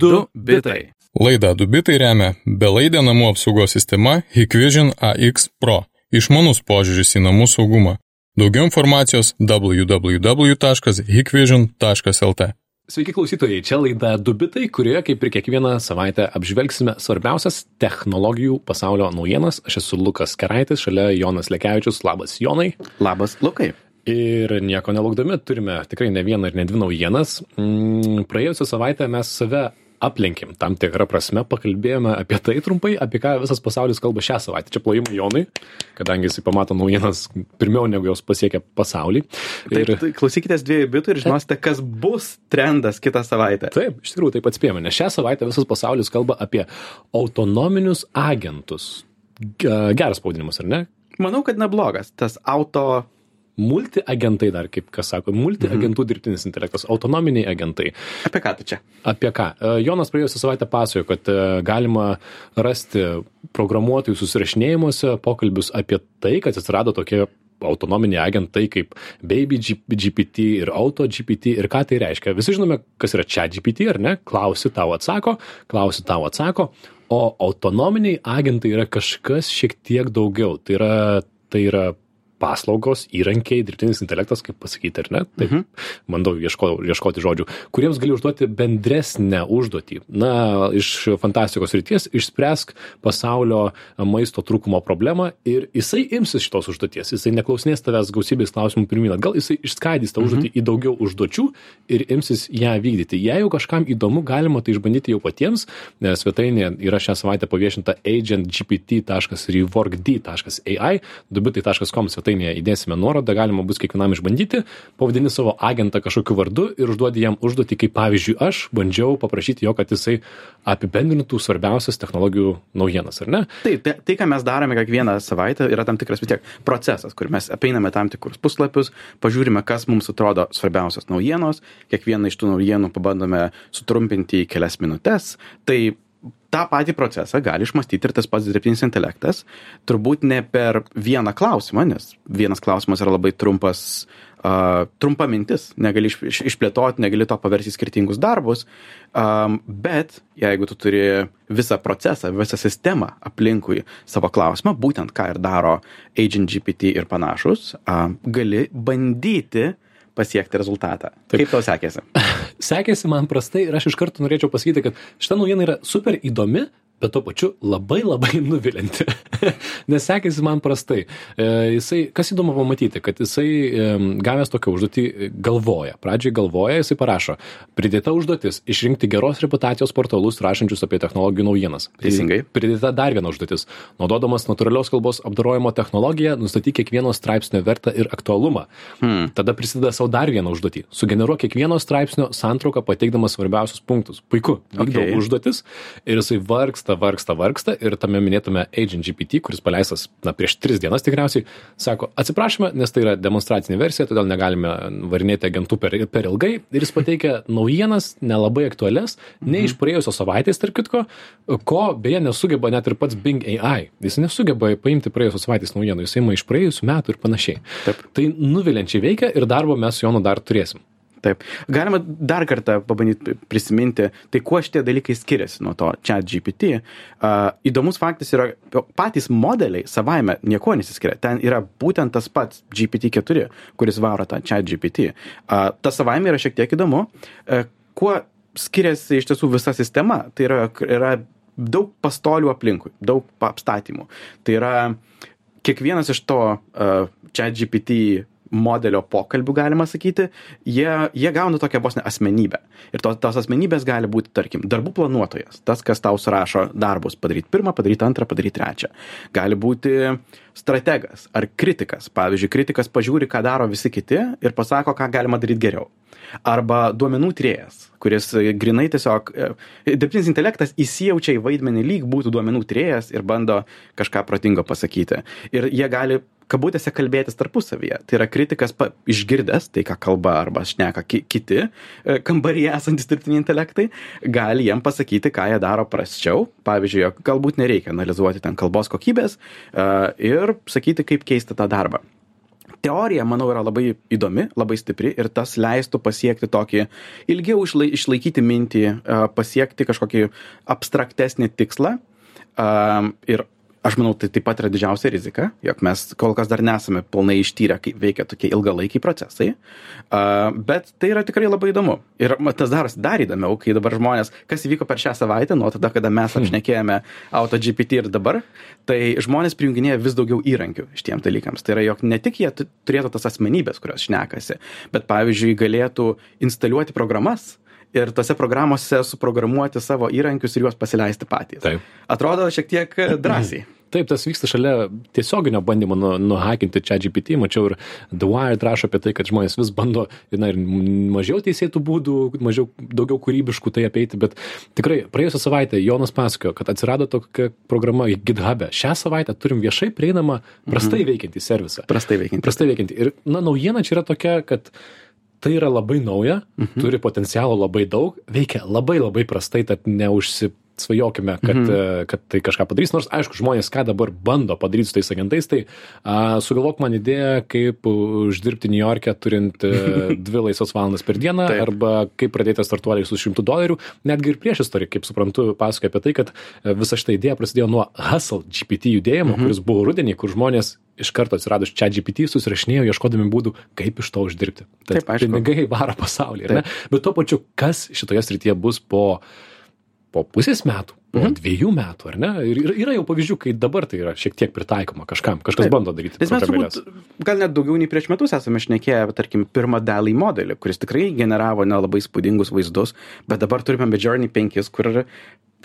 2 bitai. Laidą 2 bitai remia belaidė namų apsaugos sistema Hikvision AX Pro. Išmanus požiūris į namų saugumą. Daugiau informacijos www.hikvision.lt. Sveiki klausytojai, čia laida Dubitai, kurioje kaip ir kiekvieną savaitę apžvelgsime svarbiausias technologijų pasaulio naujienas. Aš esu Lukas Keraitis, šalia Jonas Lekevičius. Labas, Jonai. Labas, Lukai. Ir nieko nelaukdami turime tikrai ne vieną ir ne dvi naujienas. Mm, praėjusią savaitę mes save aplenkėm tam tikrą prasme, pakalbėjome apie tai trumpai, apie ką visas pasaulis kalba šią savaitę. Čia plojimai Jonui, kadangi jisai pamato naujienas pirmiau negu jos pasiekia pasaulį. Ir taip, tai klausykitės dviejų bitų ir žinosite, kas bus trendas kitą savaitę. Taip, iš tikrųjų taip atspėjome, nes šią savaitę visas pasaulis kalba apie autonominius agentus. Geras pavadinimas, ar ne? Manau, kad neblogas. Tas auto multiagentai dar, kaip kas sako, multiagentų mhm. dirbtinis intelektas, autonominiai agentai. Apie ką tu čia? Apie ką? E, Jonas praėjusią savaitę pasakojo, kad e, galima rasti programuotojų susirašinėjimuose pokalbius apie tai, kad atsirado tokie autonominiai agentai kaip Baby GPT ir Auto GPT ir ką tai reiškia. Visi žinome, kas yra čia GPT, ar ne? Klausi tau atsako, klausi tau atsako, o autonominiai agentai yra kažkas šiek tiek daugiau. Tai yra, tai yra paslaugos, įrankiai, dirbtinis intelektas, kaip pasakyti, ar ne? Taip, mhm. bandau ieško, ieškoti žodžių, kuriems gali užduoti bendresnę užduotį. Na, iš fantastikos ryties išspręsk pasaulio maisto trūkumo problemą ir jisai imsis šitos užduoties. Jisai neklausinės tavęs gausybės klausimų pirmyn. Gal jisai išskaidys tą užduotį mhm. į daugiau užduočių ir imsis ją vykdyti. Jeigu kažkam įdomu, galima tai išbandyti jau patiems. Svetainė yra šią savaitę paviešinta agentgpt.reworkd.ai, dubitai.com svetainė svetainėje įdėsime nuorodą, galima bus kiekvienam išbandyti, pavadini savo agentą kažkokiu vardu ir užduodi jam užduotį, kaip pavyzdžiui aš bandžiau paprašyti jo, kad jisai apibendrintų svarbiausias technologijų naujienas, ar ne? Taip, tai, tai, ką mes darome kiekvieną savaitę, yra tam tikras vis tiek procesas, kur mes apeiname tam tikrus puslapius, pažiūrime, kas mums atrodo svarbiausios naujienos, kiekvieną iš tų naujienų pabandome sutrumpinti į kelias minutės. Tai tą patį procesą gali išmastyti ir tas pats dirbtinis intelektas, turbūt ne per vieną klausimą, nes vienas klausimas yra labai trumpas, uh, trumpa mintis, negali iš, iš, išplėtoti, negali to paversti į skirtingus darbus, um, bet jeigu tu turi visą procesą, visą sistemą aplinkui savo klausimą, būtent ką ir daro Agent GPT ir panašus, uh, gali bandyti pasiekti rezultatą. Taip. Kaip tau sekėsi? sekėsi man prastai ir aš iš karto norėčiau pasakyti, kad šita naujiena yra super įdomi, bet tuo pačiu labai labai nuvilianti. Nes sekėsi man prastai. E, jisai, kas įdomu pamatyti, kad jisai e, gavęs tokią užduotį galvoja. Pradžiai galvoja, jisai parašo. Pridėta užduotis - išrinkti geros reputacijos portalus rašančius apie technologijų naujienas. Teisingai. Pridėta dar viena užduotis. Naudodamas natūralios kalbos apdarojimo technologiją, nustatyk kiekvieno straipsnio vertę ir aktualumą. Hmm. Tada prisideda savo dar vieną užduotį. Sugeneruok kiekvieno straipsnio santrauką pateikdamas svarbiausius punktus. Puiku. Vykdo okay. užduotis ir jisai vargsta vargsta, vargsta, vargsta ir tame minėtame Agent GPT, kuris paleistas na, prieš tris dienas tikriausiai, sako, atsiprašome, nes tai yra demonstracinė versija, todėl negalime varinėti agentų per, per ilgai ir jis pateikia naujienas nelabai aktualias, ne iš praėjusios savaitės, tarp kitko, ko beje nesugeba net ir pats Bing AI. Jis nesugeba paimti praėjusios savaitės naujienų, jis ima iš praėjusių metų ir panašiai. Taip. Tai nuviliančiai veikia ir darbo mes su Jonu dar turėsim. Taip. Galima dar kartą pabandyti prisiminti, tai kuo šitie dalykai skiriasi nuo to chat GPT. Uh, įdomus faktas yra, patys modeliai savaime nieko nesiskiria. Ten yra būtent tas pats GPT-4, kuris varo tą chat GPT. Uh, tas savaime yra šiek tiek įdomu. Uh, kuo skiriasi iš tiesų visa sistema? Tai yra, yra daug pastolių aplinkui, daug apstatymų. Tai yra kiekvienas iš to uh, chat GPT modelio pokalbių galima sakyti jie jie gauna tokią vos ne asmenybę. Ir to tos asmenybės gali būti tarkim darbų planuotojas tas kas tau surašo darbus padaryt pirmą padaryt antrą padaryt trečią. Gali būti strategas ar kritikas. Pavyzdžiui kritikas pažiūri ką daro visi kiti ir pasako ką galima daryt geriau. Arba duomenų tyrėjas kuris grynai tiesiog e, dirbtinis intelektas įsijaučia į vaidmenį lyg būtų duomenų tyrėjas ir bando kažką protingo pasakyti. Ir jie gali kabutėse kalbėtis tarpusavyje. Tai yra kritikas pa, išgirdęs tai, ką kalba arba šneka ki, kiti e, kambaryje esantis dirbtiniai intelektai, gali jiem pasakyti, ką jie daro prasčiau. Pavyzdžiui, galbūt nereikia analizuoti ten kalbos kokybės e, ir sakyti, kaip keisti tą darbą. teorija, manau, yra labai įdomi, labai stipri ir tas leistų pasiekti tokį ilgiau išlai, išlaikyti mintį, a, pasiekti kažkokį abstraktesnį tikslą ir aš manau tai taip pat yra didžiausia rizika jog mes kol kas dar nesame pilnai ištyrę kaip veikia tokie ilgalaikiai procesai. A, bet tai yra tikrai labai įdomu. Ir tas darosi dar įdomiau kai dabar žmonės kas įvyko per šią savaitę nuo tada kada mes apšnekėjome AutoGPT ir dabar tai žmonės prijunginėja vis daugiau įrankių šitiem dalykams. Tai yra jog ne tik jie tu- turėtų tas asmenybes kurios šnekasi bet pavyzdžiui galėtų instaliuoti programas ir tose programose suprogramuoti savo įrankius ir juos pasileisti patys. Taip. Atrodo šiek tiek e, drąsiai. Taip, tas vyksta šalia tiesioginio bandymo nu, nuhakinti čia GPT. Mačiau ir The Wired rašo apie tai, kad žmonės vis bando na, ir mažiau teisėtų būdų, mažiau, daugiau kūrybiškų tai apeiti, bet tikrai praėjusią savaitę Jonas pasakojo, kad atsirado tokia programa GitHub'e. Šią savaitę turim viešai prieinamą, prastai veikiantį servisą. Prastai veikianti. Prastai veikiantį. Ir, na, naujiena čia yra tokia, kad tai yra labai nauja, mhm. turi potencialo labai daug, veikia labai labai prastai, tad neužsisvajokime, kad, mhm. kad tai kažką padarys. Nors, aišku, žmonės ką dabar bando padaryti su tais agentais, tai a, sugalvok man idėją, kaip uždirbti New York'e turint e, dvi laisvas valandas per dieną, Taip. arba kaip pradėti startuoliai su šimtu dolerių. Netgi ir prieš istoriją, kaip suprantu, pasakoja apie tai, kad e, visa šita idėja prasidėjo nuo Hustle GPT judėjimo, mhm. kuris buvo rudenį, kur žmonės iš karto atsiradus čia GPT susirašinėjo, ieškodami būdų, kaip iš to uždirbti. Tad Taip, aišku. pinigai varo pasaulį, ar ne? Bet tuo pačiu, kas šitoje srityje bus po, po pusės metų, po mhm. dviejų metų, ar ne? Ir yra, jau pavyzdžių, kai dabar tai yra šiek tiek pritaikoma kažkam, kažkas Taip. bando daryti. Nes mes turbūt gal net daugiau nei prieš metus esame šnekėję, tarkim, pirmą dalį modelį, kuris tikrai generavo nelabai spūdingus vaizdus, bet dabar turime Midjourney 5, kur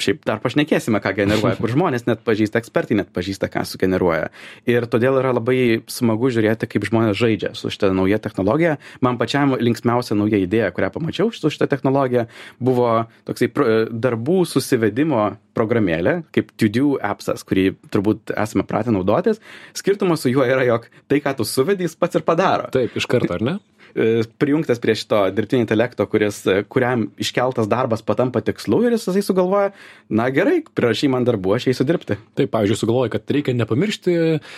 šiaip dar pašnekėsime, ką generuoja, kur žmonės net pažįsta, ekspertai net pažįsta, ką sugeneruoja. Ir todėl yra labai smagu žiūrėti, kaip žmonės žaidžia su šitą naują technologiją. Man pačiam linksmiausia nauja idėja, kurią pamačiau su šitą technologiją, buvo toksai darbų susivedimo programėlė, kaip To-Do appsas, kurį turbūt esame pratę naudotis. Skirtumas su juo yra, jog tai, ką tu suvedi, jis pats ir padaro Taip, iš karto, ar ne? E, prijungtas prie šito dirbtinio intelekto, kuris, e, kuriam iškeltas darbas patampa tikslu ir jisai sugalvoja, na gerai, prirašy man darbų, aš eisiu dirbti. Taip, pavyzdžiui, sugalvoju, kad reikia nepamiršti uh,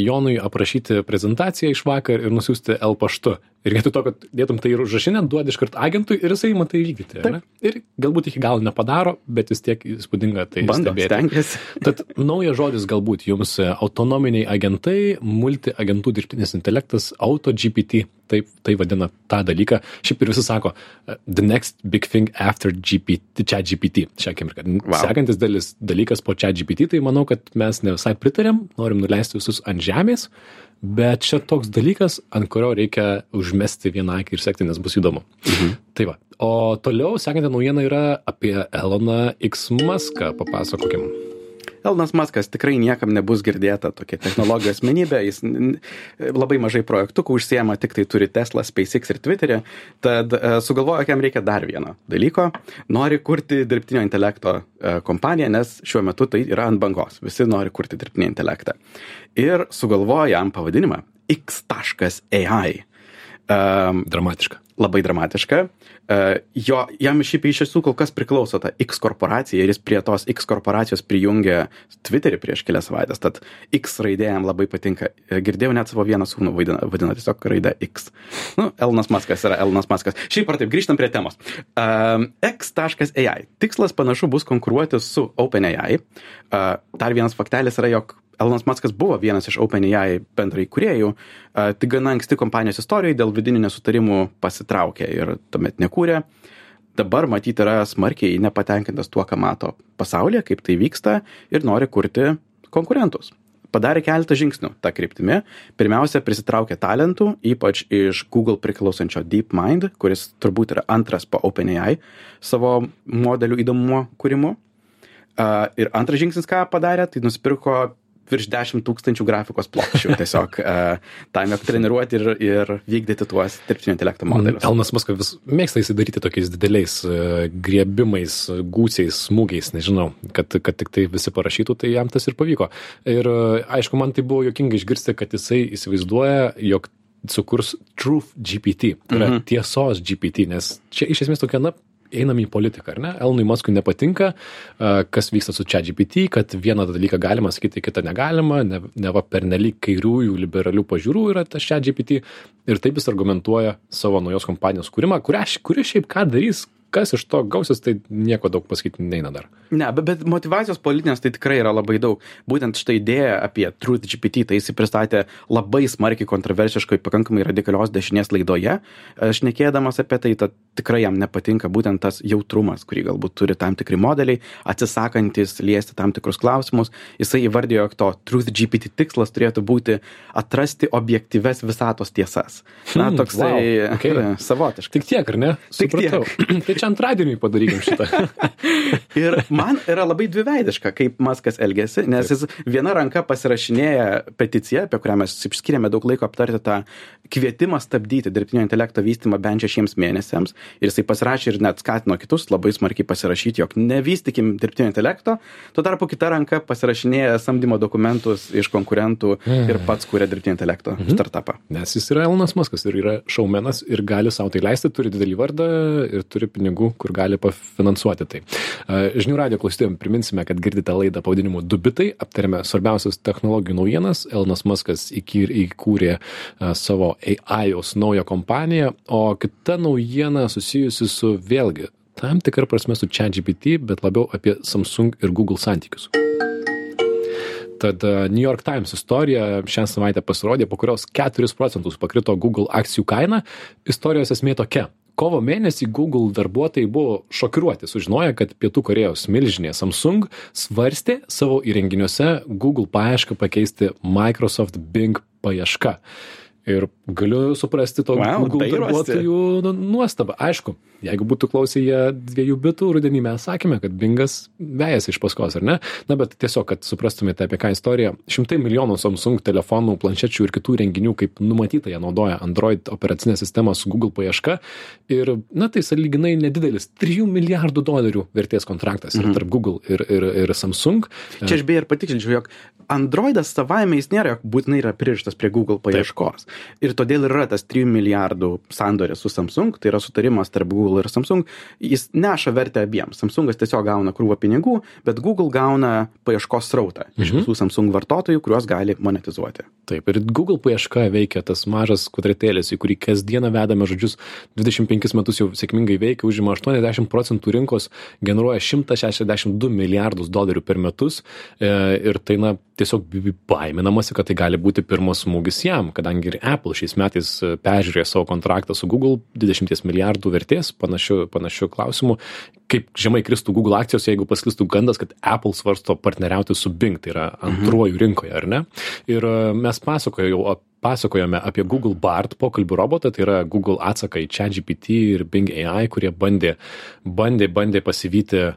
Jonui aprašyti prezentaciją iš vakar ir nusiųsti L paštu. Ir vietoj to, kad dėtum tai ir užrašinę, duodi iš karto agentui ir jisai matai vykdyti. ar ne? Ir galbūt iki galo nepadaro, bet vis tiek įspūdinga tai Bando, stebėti. stengiasi. Tad naujas žodis galbūt jums e, autonominiai agentai, multi-agentų dirbtinis intelektas, AutoGPT, taip tai vadina tą dalyką. Šiaip ir visi sako, e, the next big thing after GPT, čia GPT, šią akimirką. Wow. Sekantis dalis, dalykas po čia GPT, tai manau, kad mes ne visai pritarėm, norim nuleisti visus ant žemės, bet čia toks dalykas, ant kurio reikia užmesti vieną akį ir sekti, nes bus įdomu. Mhm. Tai va. O toliau sekanti naujiena yra apie Eloną X Muską, papasakokim. Elnas Maskas tikrai niekam nebus girdėta tokia technologijų asmenybė, jis labai mažai projektukų užsiema, tik tai turi Tesla, SpaceX ir Twitterį, tad e, sugalvojo, jam reikia dar vieno dalyko, nori kurti dirbtinio intelekto e, kompaniją, nes šiuo metu tai yra ant bangos, visi nori kurti dirbtinį intelektą. Ir sugalvojo jam pavadinimą x.ai. Um, Dramatiška. labai dramatiška. Uh, jo, jam šiaip iš tiesų kol kas priklauso ta X korporacija ir jis prie tos X korporacijos prijungė Twitterį prieš kelias savaitės, tad X raidė jam labai patinka. E, Girdėjau net savo vieną sūnų vadina, vadina tiesiog raidę X. Nu, Elnas Maskas yra Elnas Maskas. Šiaip ar taip, grįžtam prie temos. Um, X.ai. Tikslas panašu bus konkuruoti su OpenAI. Uh, dar vienas faktelis yra, jog Elonas Maskas buvo vienas iš OpenAI bendrai kuriejų, tik gana anksti kompanijos istorijai dėl vidinių nesutarimų pasitraukė ir tuomet nekūrė. Dabar matyti yra smarkiai nepatenkintas tuo, ką mato pasaulyje, kaip tai vyksta ir nori kurti konkurentus. Padarė keletą žingsnių tą kryptimį. Pirmiausia, prisitraukė talentų, ypač iš Google priklausančio DeepMind, kuris turbūt yra antras po OpenAI savo modelių įdomumo kūrimu. Uh, ir antras žingsnis, ką padarė, tai nusipirko virš 10 tūkstančių grafikos plokščių tiesiog uh, tam, jog treniruoti ir, ir vykdyti tuos dirbtinio intelekto modelius. Elnas Muskas vis mėgsta įsidaryti tokiais dideliais e, griebimais, gūsiais, smūgiais, nežinau, kad, kad tik tai visi parašytų, tai jam tas ir pavyko. Ir e, aišku, man tai buvo jokinga išgirsti, kad jisai įsivaizduoja, jog sukurs Truth GPT, tai yra Mhm. tiesos GPT, nes čia iš esmės tokia, na, einam į politiką, ar ne? Elonui Muskui nepatinka, kas vyksta su ChatGPT, kad vieną dalyką galima sakyti, kitą negalima, ne, ne va pernelyg kairiųjų liberalių pažiūrų yra tas ChatGPT ir taip jis argumentuoja savo naujos kompanijos kūrimą, kurią, kuri šiaip ką darys, kas iš to gausis, tai nieko daug pasakyti neina dar. Ne, bet, bet motivacijos politinės tai tikrai yra labai daug. Būtent šitą idėją apie Truth GPT, tai jis pristatė labai smarkiai kontroversiškai, pakankamai radikalios dešinės laidoje. Aš nekėdamas apie tai, tad tikrai jam nepatinka būtent tas jautrumas, kurį galbūt turi tam tikri modeliai, atsisakantis liesti tam tikrus klausimus. Jisai įvardėjo, jog to Truth GPT tikslas turėtų būti atrasti objektyves visatos tiesas. Na, Hmm, toksai wow, okay. savotiškas. Tik tiek, ar ne? Tik Supratau. tai čia antradienį padarykim šitą. Ir man yra labai dviveidiška, kaip Maskas elgesi, nes jis viena ranka pasirašinėja peticiją, apie kurią mes skiriame daug laiko aptarti tą kvietimą stabdyti dirbtinio intelekto vystymą bent šešiems mėnesiams. Ir jisai pasirašė ir net skatino kitus labai smarkiai pasirašyti, jog nevystykim dirbtinio intelekto. Tuo tarpu kita ranka pasirašinėja samdymo dokumentus iš konkurentų ir pats kūrė dirbtinio intelekto startupą. Nes jis yra Elonas Muskas ir yra šaumenas ir gali savo tai leisti, turi didelį vardą ir turi pinigų, kur gali pafinansuoti tai. Žinių radio klausytėjim priminsime, kad girdite laidą pavadinimu Dubitai, aptarėme svarbiausias technologijų naujienas. Elonas Muskas įkūrė savo AI-os naują kompaniją, o kita naujiena susijusi su vėlgi tam tikrą prasme su ChatGPT, bet labiau apie Samsung ir Google santykius. Tad e, New York Times istorija šią savaitę pasirodė, po kurios 4 procentus pakrito Google akcijų kaina. Istorijos esmė tokia. Kovo mėnesį Google darbuotojai buvo šokiruoti, sužinoję, kad Pietų Korejos milžinė Samsung svarstė savo įrenginiuose Google paiešką pakeisti Microsoft Bing paiešką. Ir galiu suprasti to Wow, Google dairosi. darbuotojų nu, nuostabą. Aišku, jeigu būtų klausę jie dviejų bitų rudenį, mes sakėme, kad Bingas vejasi iš paskos, ar ne? Na, bet tiesiog, kad suprastumėte apie ką istorija. Šimtai milijonų Samsung telefonų, planšečių ir kitų renginių, kaip numatyta, jie naudoja Android operacinę sistemą su Google paieška. Ir, na, tai saliginai nedidelis 3 milijardų dolerių vertės kontraktas mhm. tarp Google ir, ir, ir Samsung. Čia aš beje ir patikslinčiau, jog Androidas savaime jis nėra, jog būtinai yra pririštas prie Google paieškos. Ir todėl yra tas 3 milijardų sandoris su Samsung, tai yra sutarimas tarp Google ir Samsung. Jis neša vertę abiems. Samsungas tiesiog gauna krūvą pinigų, bet Google gauna paieškos srautą iš visų Samsung vartotojų, kuriuos gali monetizuoti. Taip, ir Google paieška veikia tas mažas kvadratėlis, į kurį kasdieną vedame žodžius 25 metus jau sėkmingai veikia, užima 80 procentų rinkos, generuoja 162 milijardus dolerių per metus e, ir tai na tiesiog baiminamasi, kad tai gali būti pirmas smūgis jam, kadangi ir Apple šiais metais e, peržiūrėjo savo kontraktą su Google 20 milijardų vertės, panašių, panašių klausimų, kaip žemai kristų Google akcijos, jeigu pasklistų gandas, kad Apple svarsto partneriauti su Bing, tai yra antruoju rinkoje, ar ne? Ir e, mes pasakojau, pasakojame apie Google Bard pokalbių robotą, tai yra Google atsakai į ChatGPT ir Bing AI, kurie bandė, bandė, bandė pasivyti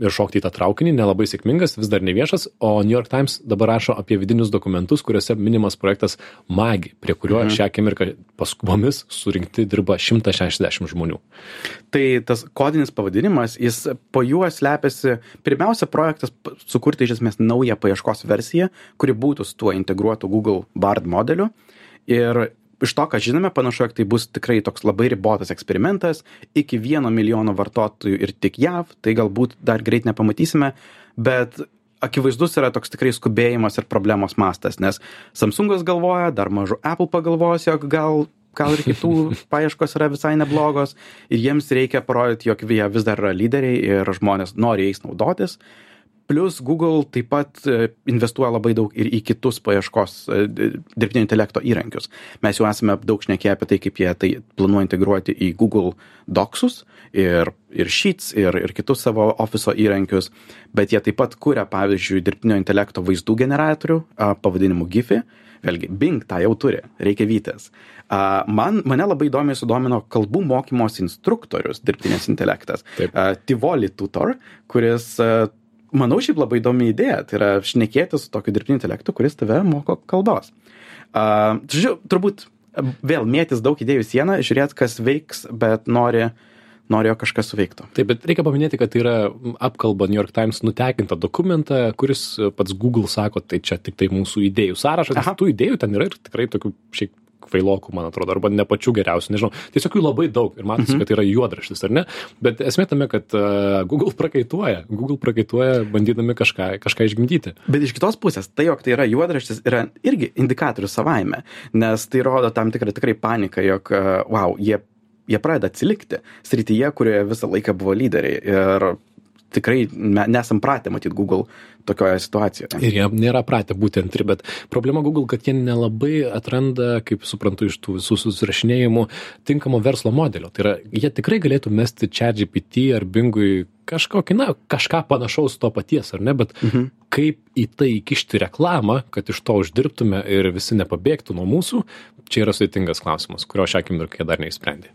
ir šokti į tą traukinį, nelabai sėkmingas, vis dar neviešas, o New York Times dabar rašo apie vidinius dokumentus, kuriuose minimas projektas Magi, prie kurio mhm. šią akimirką paskubomis surinkti dirba 160 žmonių. Tai tas kodinis pavadinimas, jis po juo slepiasi, pirmiausia, projektas sukurti iš esmės naują paieškos versiją, kuri būtų su tuo integruotu Google Bard modeliu. Ir iš to, ką žinome, panašu, kad tai bus tikrai toks labai ribotas eksperimentas, iki vieno milijono vartotojų ir tik JAV, tai galbūt dar greit nepamatysime, bet akivaizdus yra toks tikrai skubėjimas ir problemos mastas, nes Samsungas galvoja, dar mažu Apple pagalvos, jog gal gal ir kitų paieškos yra visai neblogos ir jiems reikia parodyti, jog jie vis dar yra lyderiai ir žmonės nori jais naudotis. Plus Google taip pat e, investuoja labai daug ir į kitus paieškos e, dirbtinio intelekto įrankius. Mes jau esame daug šnekėję apie tai, kaip jie tai planuoja integruoti į Google Docsus ir, ir Sheets ir, ir kitus savo ofiso įrankius, bet jie taip pat kuria, pavyzdžiui, dirbtinio intelekto vaizdų generatorių pavadinimu Giphy. Vėlgi, Bing tą jau turi, reikia vytis. A, Man, mane labai įdomiai sudomino kalbų mokymos instruktorius dirbtinės intelektas. Taip. A, Tivoli Tutor, kuris a, manau, šiaip labai įdomi idėja. Tai yra šnekėti su tokiu dirbtiniu intelektu, kuris tave moko kalbos. Uh, žiūrėjau, turbūt vėl mėtis daug idėjų sieną, žiūrėt, kas veiks, bet nori, nori, jog kažkas suveiktų. Taip, bet reikia paminėti, kad tai yra apkalba New York Times nutekintą dokumentą, kuris pats Google sako, tai čia tik tai mūsų idėjų sąrašas. Aha. Tų idėjų ten yra ir tikrai tokių šiaip kvailokų, man atrodo, arba ne pačių geriausių, nežinau. Tiesiog jų labai daug ir matosi, kad tai yra juodraštis, ar ne? Bet esmė tame, kad uh, Google prakaituoja, Google prakaituoja, bandydami kažką, kažką išgimdyti. Bet iš kitos pusės, tai jog tai yra juodraštis, yra irgi indikatorius savaime, nes tai rodo tam tikrą tikrai paniką, jog, uh, wow, jie, jie pradeda atsilikti srityje, kurioje visą laiką buvo lyderiai. Ir tikrai me, nesam pratę matyti Google tokioje situacijoje. Ir jie nėra pratę būti antri, bet problema Google, kad jie nelabai atranda, kaip suprantu iš tų visų susirašinėjimų, tinkamo verslo modelio. Tai yra, jie tikrai galėtų mesti čia GPT ar Bingui kažkokį, na, kažką panašaus to paties, ar ne, bet mhm. kaip į tai įkišti reklamą, kad iš to uždirbtume ir visi nepabėgtų nuo mūsų, čia yra sudėtingas klausimas, kurio šią akimirką dar neįsprendė.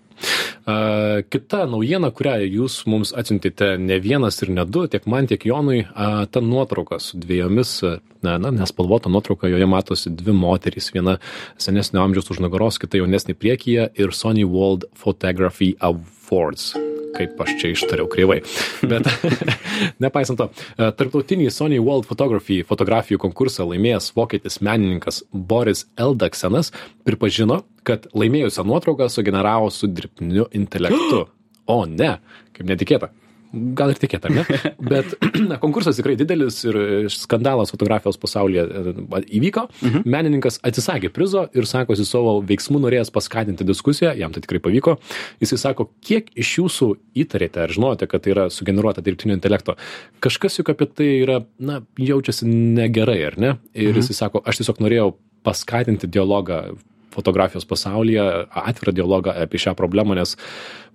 Kita naujiena, kurią jūs mums atsiuntėte ne vienas ir ne du, tiek man, tiek Jonui, ta nuotrauka su dviejomis, na nespalvota nuotrauka, joje matosi dvi moterys, viena senesnio amžiaus už nugaros, kita jaunesnė priekyje ir Sony World Photography Awards kaip aš čia ištariau kreivai. Bet nepaisant to, e, tarptautinį Sony World Photography fotografijų konkursą laimėjęs vokietis menininkas Boris Eldaksenas pripažino, kad laimėjusią nuotrauką sugeneravo su dirbtiniu intelektu. O ne, kaip netikėta gal ir tikėta, ne? Bet na, konkursas tikrai didelis ir skandalas fotografijos pasaulyje e, įvyko. Mhm. Menininkas atsisakė prizo ir sakosi savo veiksmų norėjęs paskatinti diskusiją, jam tai tikrai pavyko. Jisai sako, kiek iš jūsų įtarėte ar žinote, kad tai yra sugeneruota dirbtinio intelekto. Kažkas juk apie tai yra, na, jaučiasi negerai, ar ne? Ir mhm. jisai sako, aš tiesiog norėjau paskatinti dialogą fotografijos pasaulyje, atvirą dialogą apie šią problemą, nes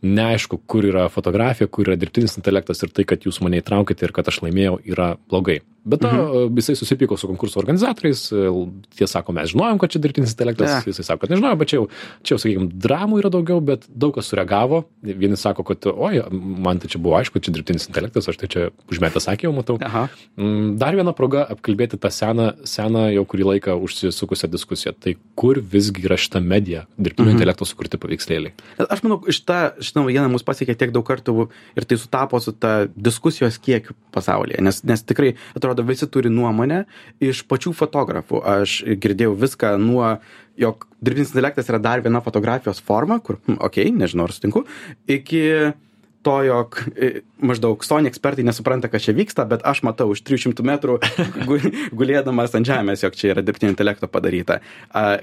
neaišku, kur yra fotografija, kur yra dirbtinis intelektas ir tai, kad jūs mane įtraukite ir kad aš laimėjau, yra blogai. Bet to mhm. jisai susipyko su konkurso organizatoriais, tie sako, mes žinojom, kad čia dirbtinis intelektas, jisai sako, kad nežinojom, bet čia jau, čia jau, sakykime, dramų yra daugiau, bet daug kas sureagavo. Vieni sako, kad, oi, man tai čia buvo aišku, čia dirbtinis intelektas, aš tai čia užmetęs akį jau matau. Aha. Mm, dar viena proga apkalbėti tą seną, seną jau kurį laiką užsisukusią diskusiją. Tai kur visgi yra šita medija, dirbtinio mhm. intelekto sukurti paveikslėliai? Aš manau, šita, šita naujiena mus pasiekė tiek daug kartų ir tai sutapo su ta diskusijos kiekiu pasaulyje, nes, nes tikrai atrodo, visi turi nuomonę. Iš pačių fotografų aš girdėjau viską nuo jog dirbtinis intelektas yra dar viena fotografijos forma kur hm, okei nežinau ar sutinku iki to, jog e, maždaug Sony ekspertai nesupranta, kas čia vyksta, bet aš matau už 300 metrų gulėdamas ant žemės, jog čia yra dirbtinio intelekto padaryta.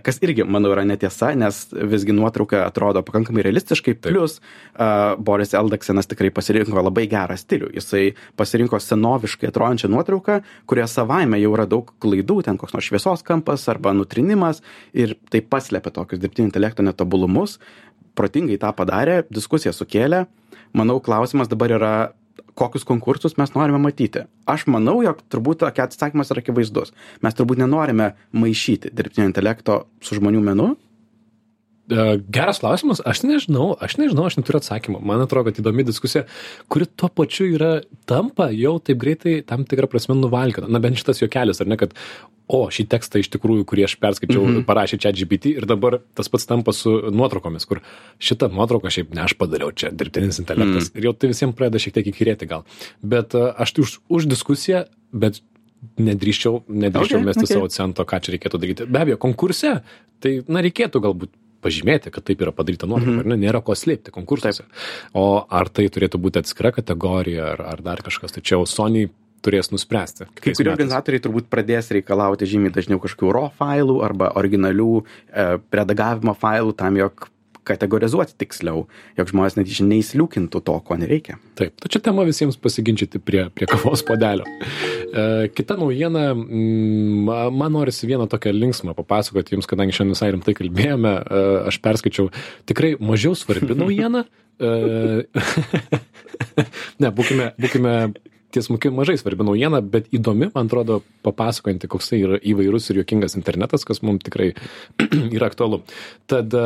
Kas irgi, manau, yra netiesa, nes visgi nuotrauka atrodo pakankamai realistiškai. Plus, Boris Eldaksenas tikrai pasirinko labai gerą stilių. Jisai pasirinko senoviškai atrodančią nuotrauką, kurioje savaime jau yra daug klaidų, ten koks nors šviesos kampas arba nutrinimas ir tai paslėpia tokius dirbtinio intelekto netobulumus. Protingai tą padarė, diskusiją sukėlė manau klausimas dabar yra kokius konkursus mes norime matyti. Aš manau jog turbūt atsakymas yra akivaizdus. Mes turbūt nenorime maišyti dirbtinio intelekto su žmonių menu geras klausimas, aš nežinau, aš nežinau, aš neturiu atsakymą. Man atrodo, kad įdomi diskusija, kuri tuo pačiu yra tampa jau taip greitai tam tikrą prasme nuvalkina. Na bent šitas juokelis, ar ne, kad o šį tekstą iš tikrųjų, kurį aš perskaičiau, mm -hmm. parašė čia GPT ir dabar tas pats tampa su nuotraukomis, kur šitą nuotrauką šiaip ne aš padariau, čia dirbtinis intelektas. Mm -hmm. Ir jau tai visiems pradeda šiek tiek įkyrėti gal. Bet uh, aš tai už, už diskusiją, bet nedrįščiau, nedrįščiau okay, mesti okay. savo cento, ką čia reikėtų daryti. Be abejo, konkurse, tai, na, reikėtų galbūt pažymėti, kad taip yra padaryta nuotrauka, mm -hmm. ar ne, nėra ko slėpti konkursuose. Taip. O ar tai turėtų būti atskira kategorija, ar, ar dar kažkas, tai čia jau Sony turės nuspręsti. Kai kurie organizatoriai turbūt pradės reikalauti žymiai dažniau kažkokių RAW failų arba originalių e, redagavimo failų tam, jog kategorizuoti tiksliau, jog žmonės netyčia neįsliūkintų to, ko nereikia. Taip, tai čia tema visiems pasiginčyti prie, prie kavos podelio. E, kita naujiena, mm, man norisi vieną tokią linksmą papasakoti jums, kadangi šiandien visai rimtai kalbėjome, e, aš perskaičiau tikrai mažiau svarbi naujiena. E, ne, būkime, būkime tiesmukai mažai svarbi naujiena, bet įdomi, man atrodo, papasakojanti, koks tai yra įvairus ir juokingas internetas, kas mums tikrai yra aktualu. Tad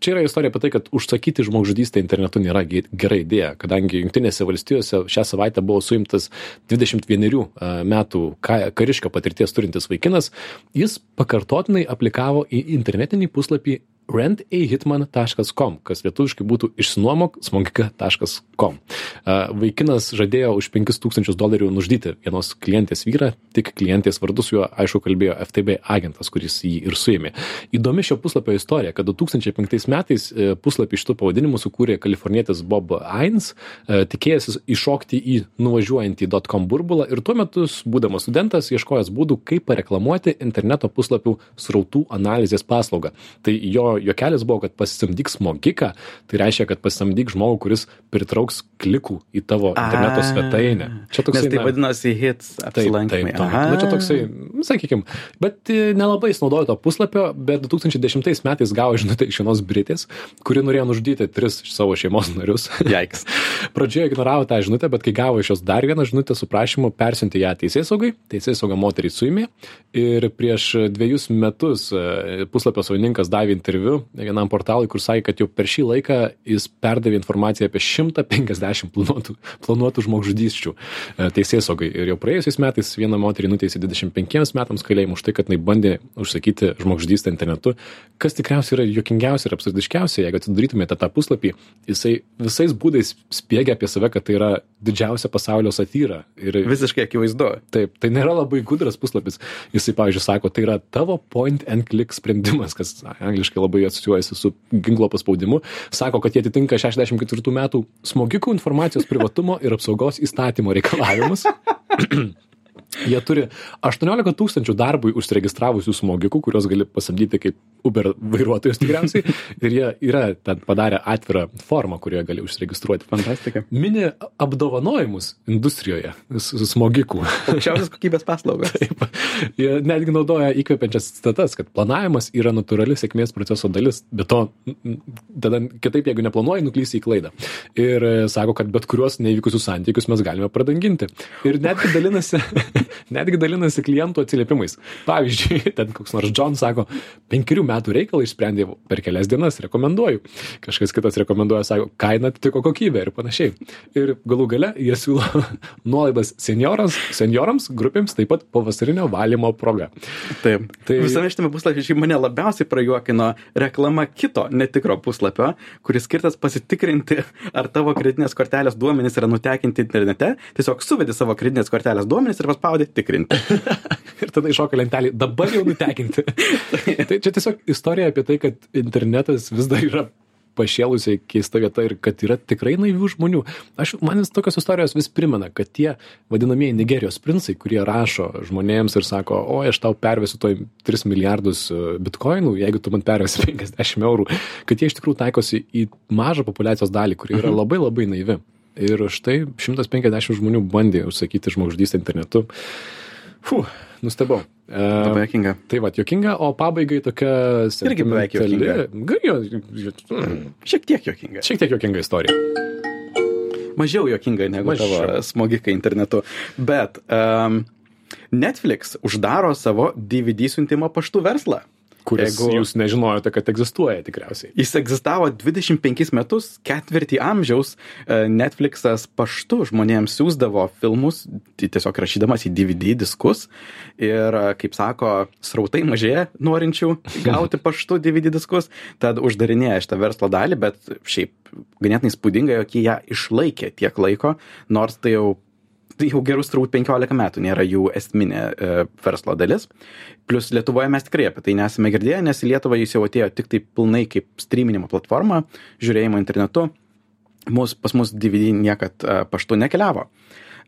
čia yra istorija apie tai kad užsakyti žmogžudystę internetu nėra gera idėja kadangi jungtinėse valstijose šią savaitę buvo suimtas dvidešimt vienerių metų ka kariškio patirties turintis vaikinas. Jis pakartotinai aplikavo į internetinį puslapį rentahitman.com, kas lietuviškai būtų išsinuomok smogika.com. Vaikinas žadėjo už 5000 dolerių nužudyti vienos klientės vyrą, tik klientės vardu su juo, aišku, kalbėjo FTB agentas, kuris jį ir suėmė. Įdomi šio puslapio istorija, kad 2005 metais e, puslapį šitų pavadinimų sukūrė kalifornietis Bob Ains, e, tikėjęs iššokti į nuvažiuojantį .com burbulą ir tuo metu, būdamas studentas, ieškojęs būdų, kaip pareklamuoti interneto puslapių srautų analizės paslaugą. Tai jo juokelis buvo, kad pasisamdyk smogiką, tai reiškia, kad pasisamdyk žmogų, kuris pritrauks klikų į tavo interneto svetainę. Čia toks. Nes tai vadinasi hits apsilankymai. Taip, taip, taip. Na, čia toksai, sakykime, bet e, nelabai jis naudojo to puslapio, bet 2010 metais gavo žinutę iš vienos Britės, kuri norėjo nužudyti tris iš savo šeimos narius. Jaiks. Pradžioje ignoravo tą žinutę, bet kai gavo iš jos dar vieną žinutę su prašymu persiunti ją teisės saugai, teisės sauga moterį suimė ir prieš dviejus metus e, puslapio savininkas davė interviu vienam portalui, kur sakė, kad jau per šį laiką jis perdavė informaciją apie 150 planuotų, planuotų žmogžudysčių e, teisės saugai. Ir jau praėjusiais metais vieną moterį nuteisė 25 metams kalėjimų už tai, kad jinai bandė užsakyti žmogžudystę internetu, kas tikriausiai yra juokingiausia ir absurdiškiausia, jeigu atsidarytumėte tą puslapį, jisai visais būdais spiegia apie save, kad tai yra didžiausia pasaulio satyra. Ir visiškai akivaizdu. Taip, tai nėra labai gudras puslapis. Jisai, pavyzdžiui, sako, tai yra tavo point and click sprendimas, kas angliškai labai asociuojasi su ginklo paspaudimu. Sako, kad jie atitinka 64 metų smogikų informacijos privatumo ir apsaugos įstatymo reikalavimus. Jie turi 18 tūkstančių darbui užsiregistravusių smogikų, kuriuos gali pasamdyti kaip Uber vairuotojus tikriausiai. Ir jie yra ten padarę atvirą formą, kurioje gali užsiregistruoti. Fantastika. Mini apdovanojimus industrijoje smogikų. Aukščiausios kokybės paslaugos. Taip. Jie netgi naudoja įkvepiančias citatas, kad planavimas yra natūrali sėkmės proceso dalis. Be to, tada kitaip, jeigu neplanuoji, nuklysi į klaidą. Ir sako, kad bet kuriuos neįvykusius santykius mes galime pradanginti. Ir netgi dalinasi netgi dalinasi klientų atsiliepimais. Pavyzdžiui, ten koks nors John sako, penkerių metų reikalą išsprendė per kelias dienas, rekomenduoju. Kažkas kitas rekomenduoja, sako, kaina atitiko kokybę ir panašiai. Ir galų gale jie siūlo nuolaidas seniorams, seniorams grupėms taip pat pavasarinio valymo proga. Taip. Tai visame šitame puslapyje mane labiausiai prajuokino reklama kito netikro puslapio, kuris skirtas pasitikrinti, ar tavo kreditinės kortelės duomenys yra nutekinti internete. Tiesiog suvedi savo kreditinės kortelės duomenys ir paspaudi tikrinti. ir tada iššoka lentelį, dabar jau nutekinti. tai čia tiesiog istorija apie tai, kad internetas vis dar yra pašėlusiai keista vieta ir kad yra tikrai naivių žmonių. Aš, man vis tokios istorijos vis primena, kad tie vadinamieji Nigerijos princai, kurie rašo žmonėms ir sako, o aš tau pervesiu toj 3 milijardus e, bitkoinų, jeigu tu man pervesi 50 eurų, kad jie iš tikrųjų taikosi į mažą populacijos dalį, kuri yra mhm. labai labai naivi. Ir štai 150 žmonių bandė užsakyti žmogžudystę internetu. Fuh, nustebau. Labai jokinga. Tai va, jokinga, o pabaigai tokia... Irgi beveik jokinga. Jo, šiek tiek jokinga. Šiek tiek jokinga istorija. Mažiau jokinga negu Mažiau. tavo smogikai internetu. Bet um, Netflix uždaro savo DVD siuntimo paštų verslą kuris Jeigu... jūs nežinojote, kad egzistuoja tikriausiai. Jis egzistavo 25 metus, ketvirtį amžiaus. E, Netflixas paštu žmonėms siūsdavo filmus, tiesiog rašydamas į DVD diskus. Ir, e, kaip sako, srautai mažėja norinčių gauti paštu DVD diskus, tad uždarinėja šitą verslo dalį, bet šiaip ganėtinai spūdinga, jog jie ją išlaikė tiek laiko, nors tai jau jau gerus turbūt 15 metų nėra jų esminė e, verslo dalis. Plus Lietuvoje mes tikrai apie tai nesame girdėję, nes į Lietuvą jis jau atėjo tik tai pilnai kaip streaminimo platforma, žiūrėjimo internetu. Mus, pas mus DVD niekad e, paštu nekeliavo.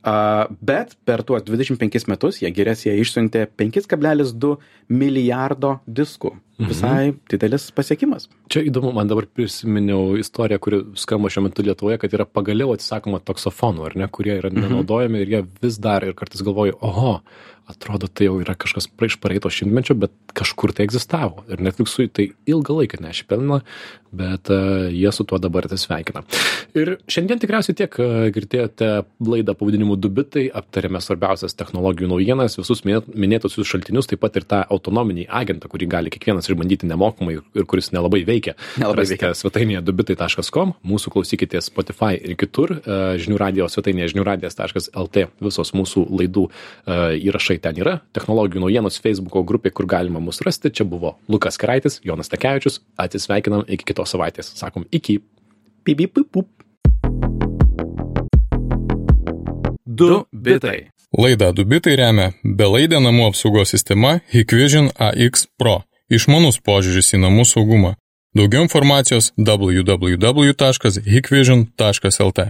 Uh, bet per tuos 25 metus jie giriasi, jie išsiuntė 5,2 milijardo diskų. Mhm. Visai didelis pasiekimas. Čia įdomu, man dabar prisiminiau istoriją, kuri skamba šiuo metu Lietuvoje, kad yra pagaliau atsisakoma taksofonų, ar ne, kurie yra mhm. nenaudojami ir jie vis dar ir kartais galvoju, oho, atrodo tai jau yra kažkas iš praeito šimtmečio, bet kažkur tai egzistavo. Ir Netflixui tai ilgą laiką nešė pelną, bet uh, jie su tuo dabar atsisveikina. Ir šiandien tikriausiai tiek uh, girdėjote laidą pavadinimu Dubitai, aptarėme svarbiausias technologijų naujienas, visus minėtusius šaltinius, taip pat ir tą autonominį agentą, kurį gali kiekvienas išbandyti nemokamai ir kuris nelabai veikia. Nelabai veikia. svetainėje dubitai.com, mūsų klausykite Spotify ir kitur, e, žinių radio svetainėje žiniųradijas.lt visos mūsų laidų e, įrašai ten yra, technologijų naujienos Facebook'o grupė, kur galima mus rasti. Čia buvo Lukas Kraitis, Jonas Tekevičius, atsisveikinam iki kitos savaitės. Sakom, iki. Pipi, pup. Du bitai. Laidą Dubitai remia belaidė namų apsaugos sistema Hikvision AX Pro. Išmanus požiūris į namų saugumą. Daugiau informacijos www.hikvision.lt.